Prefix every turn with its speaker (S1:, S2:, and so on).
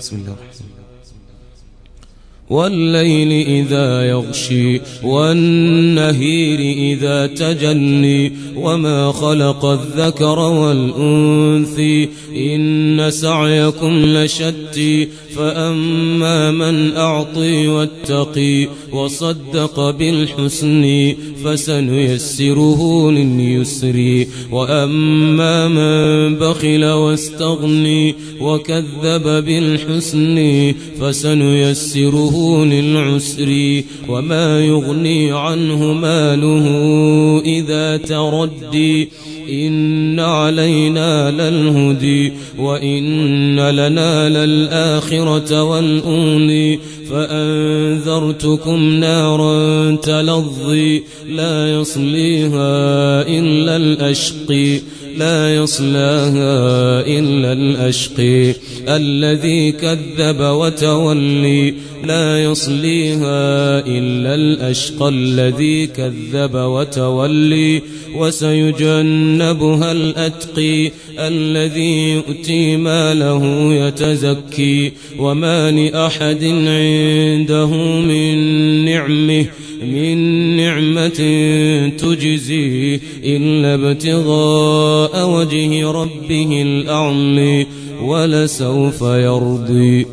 S1: بسم الله الرحمن الرحيم.
S2: والليل إذا يغشي والنهير إذا تجلي وما خلق الذكر والأنثي إن سعيكم لشتي فأما من أعطي واتقي وصدق بالحسن فسنيسره لليسر. وأما من بخل واستغني وكذب بالحسن فسنيسره للعسر. وما يغني عنه ماله إذا تردي. إن علينا للهدي وإن لنا للآخرة والأولي فأنذرتكم نارا تلظي لا يصليها إلا الأشقي لا يصلاها إلا الأشقي الذي كذب وتولي لا يصليها إلا الأشقى الذي كذب وتولي وسيجنبها الأتقي الذي يؤتي ماله يتزكي وما لأحد عنده من نعمه من نعمة تجزي إلا ابتغاء وجه ربه الأعلي ولسوف يرضي.